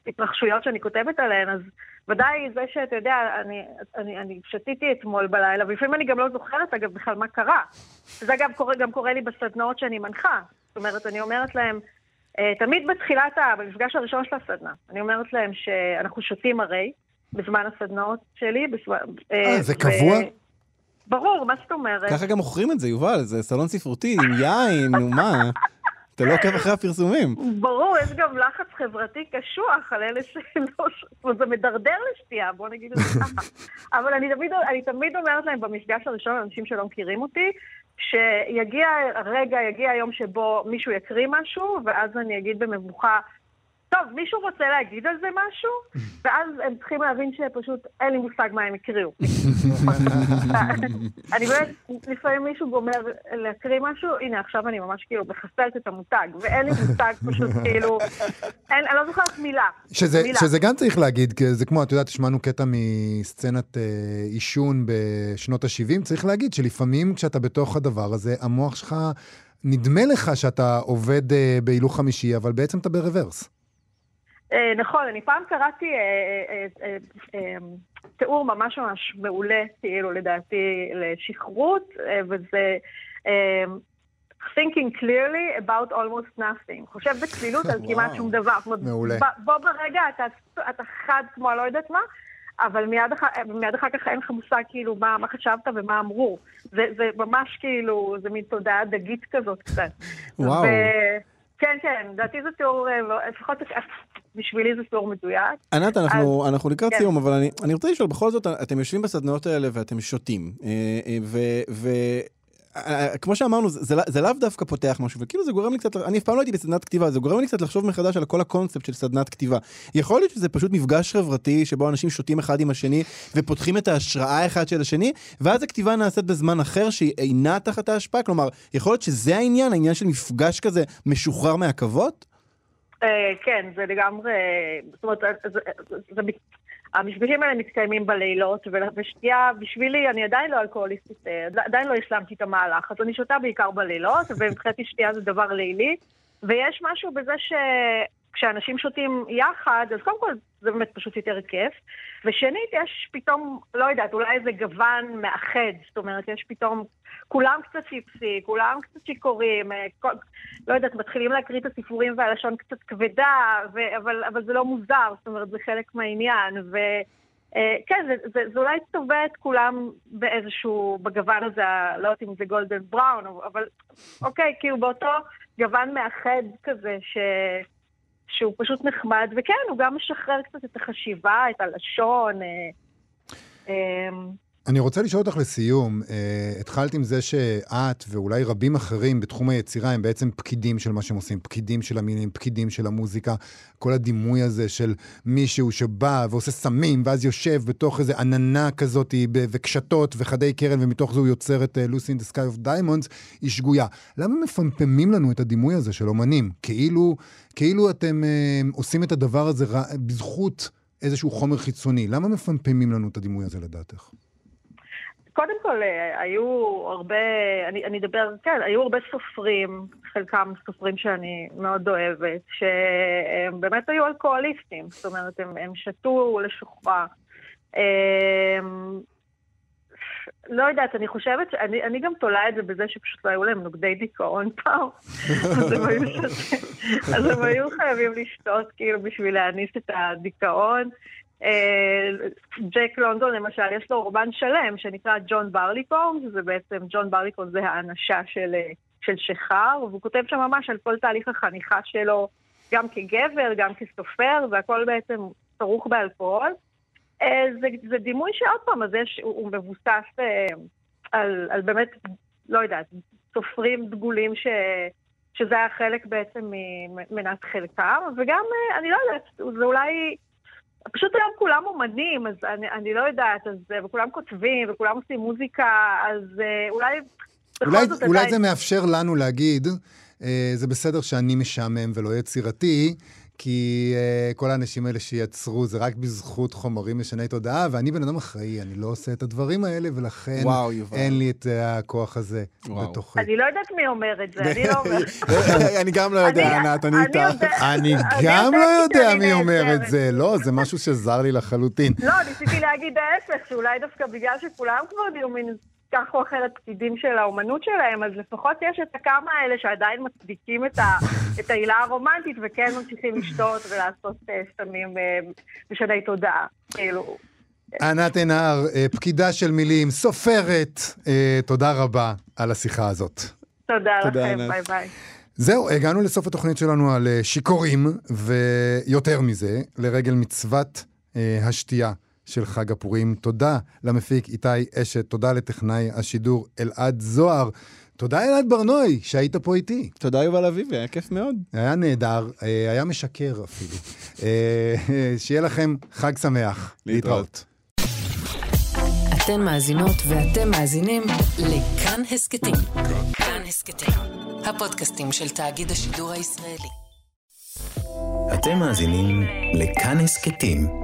ההתרחשויות שאני כותבת עליהן, אז ודאי זה שאתה יודע, אני, אני, אני שתיתי אתמול בלילה, ולפעמים אני גם לא זוכרת, אגב, בכלל מה קרה. זה גם קורה, גם קורה לי בסדנאות שאני מנחה. זאת אומרת, אני אומרת להם, אה, תמיד בתחילת, במפגש הראשון של הסדנה, אני אומרת להם שאנחנו שותים הרי, בזמן הסדנאות שלי. בזמן, אה, זה קבוע? ברור, מה זאת אומרת? ככה גם מוכרים את זה, יובל, זה סלון ספרותי עם יין, נו מה? אתה לא עוקב אחרי הפרסומים. ברור, יש גם לחץ חברתי קשוח על אלה שלא... זה מדרדר לשתייה, בוא נגיד את זה ככה. אבל אני תמיד, אני תמיד אומרת להם במפגש הראשון, לאנשים שלא מכירים אותי, שיגיע הרגע, יגיע היום שבו מישהו יקריא משהו, ואז אני אגיד במבוכה, טוב, מישהו רוצה להגיד על זה משהו? ואז הם צריכים להבין שפשוט אין לי מושג מה הם הקריאו. אני באמת, לפעמים מישהו גומר להקריא משהו, הנה עכשיו אני ממש כאילו מחסלת את המותג, ואין לי מושג פשוט כאילו, אין, אני לא זוכרת מילה. שזה, מילה. שזה גם צריך להגיד, כי זה כמו, את יודעת, שמענו קטע מסצנת אה, עישון בשנות ה-70, צריך להגיד שלפעמים כשאתה בתוך הדבר הזה, המוח שלך, נדמה לך שאתה עובד אה, בהילוך חמישי, אבל בעצם אתה ברוורס. אה, נכון, אני פעם קראתי אה, אה, תיאור ממש ממש מעולה, כאילו, לדעתי, לשכרות, וזה thinking clearly about almost nothing. חושב בקלילות על כמעט שום דבר. מעולה. ב- בו ברגע אתה, אתה חד כמו אני לא יודעת מה, אבל מיד, אחר, מיד אחר כך אין לך מושג כאילו מה, מה חשבת ומה אמרו. זה, זה ממש כאילו, זה מין תודעה דגית כזאת קצת. וואו. ו... כן, כן, לדעתי זה תיאור, אה, לפחות בשבילי זה תיאור מדויק. ענת, אנחנו, אנחנו לקראת כן. סיום, אבל אני, אני רוצה לשאול, בכל זאת, אתם יושבים בסדנאות האלה ואתם שותים, אה, אה, ו... ו... אה, כמו שאמרנו, זה, זה, זה לאו דווקא פותח משהו, וכאילו זה גורם לי קצת, אני אף פעם לא הייתי בסדנת כתיבה, זה גורם לי קצת לחשוב מחדש על כל הקונספט של סדנת כתיבה. יכול להיות שזה פשוט מפגש חברתי, שבו אנשים שותים אחד עם השני, ופותחים את ההשראה אחד של השני, ואז הכתיבה נעשית בזמן אחר שהיא אינה תחת ההשפעה, כלומר, יכול להיות שזה העניין, העניין של מפגש כזה משוחרר מהכבוד? אה, כן, זה לגמרי, זאת אומרת, זה- זה- זה- המפגשים האלה מתקיימים בלילות, ושתייה, בשבילי, אני עדיין לא אלכוהוליסטית, אה, עדיין לא השלמתי את המהלך, אז אני שותה בעיקר בלילות, ומבחינתי שתייה זה דבר לילי, ויש משהו בזה שכשאנשים שותים יחד, אז קודם כל זה באמת פשוט יותר כיף, ושנית, יש פתאום, לא יודעת, אולי איזה גוון מאחד, זאת אומרת, יש פתאום, כולם קצת ציפסי, כולם קצת שיכורים, אה, כל, לא יודעת, מתחילים להקריא את הסיפורים והלשון קצת כבדה, ו, אבל, אבל זה לא מוזר, זאת אומרת, זה חלק מהעניין, ו... אה, כן, זה, זה, זה אולי צובע את כולם באיזשהו, בגוון הזה, לא יודעת אם זה Golden Brown, אבל אוקיי, כאילו באותו גוון מאחד כזה, ש, שהוא פשוט נחמד, וכן, הוא גם משחרר קצת את החשיבה, את הלשון. אני רוצה לשאול אותך לסיום, אה, התחלת עם זה שאת ואולי רבים אחרים בתחום היצירה הם בעצם פקידים של מה שהם עושים, פקידים של המילים, פקידים של המוזיקה, כל הדימוי הזה של מישהו שבא ועושה סמים ואז יושב בתוך איזה עננה כזאת וקשתות וחדי קרן ומתוך זה הוא יוצר את Lucy in the Sky of Diamonds, היא שגויה. למה מפמפמים לנו את הדימוי הזה של אומנים? כאילו, כאילו אתם אה, עושים את הדבר הזה בזכות איזשהו חומר חיצוני. למה מפמפמים לנו את הדימוי הזה לדעתך? קודם כל, אה, היו הרבה, אני, אני אדבר, כן, היו הרבה סופרים, חלקם סופרים שאני מאוד אוהבת, שהם באמת היו אלכוהוליסטים, זאת אומרת, הם, הם שתו לשוכרה. הם, לא יודעת, אני חושבת, שאני אני גם תולה את זה בזה שפשוט לא היו להם נוגדי דיכאון פעם, אז הם היו שותים, אז הם היו חייבים לשתות כאילו בשביל להעניש את הדיכאון. אה, ג'ק לונדון למשל, יש לו רומן שלם שנקרא ג'ון ברליקום, שזה בעצם, ג'ון ברליקום זה האנשה של, אה, של שחר, והוא כותב שם ממש על כל תהליך החניכה שלו, גם כגבר, גם כסופר, והכל בעצם כרוך באלכוהול. אה, זה, זה דימוי שעוד פעם, אז יש, הוא, הוא מבוסס על, על באמת, לא יודעת, סופרים דגולים ש, שזה היה חלק בעצם ממנת חלקם, וגם, אני לא יודעת, זה אולי... פשוט היום כולם אומנים, אז אני, אני לא יודעת, אז, אה, וכולם כותבים, וכולם עושים מוזיקה, אז אה, אולי... אולי, זאת אולי עדיין- זה מאפשר לנו להגיד, אה, זה בסדר שאני משעמם ולא יצירתי, כי uh, כל האנשים האלה שיצרו, זה רק בזכות חומרים משני תודעה, ואני בן אדם אחראי, אני לא עושה את הדברים האלה, ולכן וואו, יובל. אין לי את uh, הכוח הזה וואו. בתוכי. אני לא יודעת מי אומר את זה, אני לא אומרת. אני גם לא יודע, אני- ענת, אני אני איתך. אני אני גם לא יודע מי אומר את. זה, לא, זה משהו שזר לי לחלוטין. לא, ניסיתי להגיד ההפך, שאולי דווקא בגלל שכולם כבר נהיו מין כך או אחרת פקידים של האומנות שלהם, אז לפחות יש את הכמה האלה שעדיין מצדיקים את, ה, את העילה הרומנטית וכן ממשיכים לשתות ולעשות אה, סמים אה, משני תודעה. כאילו, ענת עינר, אה, פקידה של מילים, סופרת, אה, תודה רבה על השיחה הזאת. תודה תודה, לכם, ענת. ביי ביי. זהו, הגענו לסוף התוכנית שלנו על אה, שיכורים, ויותר מזה, לרגל מצוות אה, השתייה של חג הפורים. תודה למפיק איתי אשת, תודה לטכנאי השידור אלעד זוהר. תודה אלעד ברנועי, שהיית פה איתי. תודה יובל אביבי, היה כיף מאוד. היה נהדר, אה, היה משקר אפילו. אה, שיהיה לכם חג שמח. להתראות. אתן מאזינות ואתם מאזינים לכאן הסכתים. כאן הסכתים, הפודקאסטים של תאגיד השידור הישראלי. אתם מאזינים לכאן הסכתים,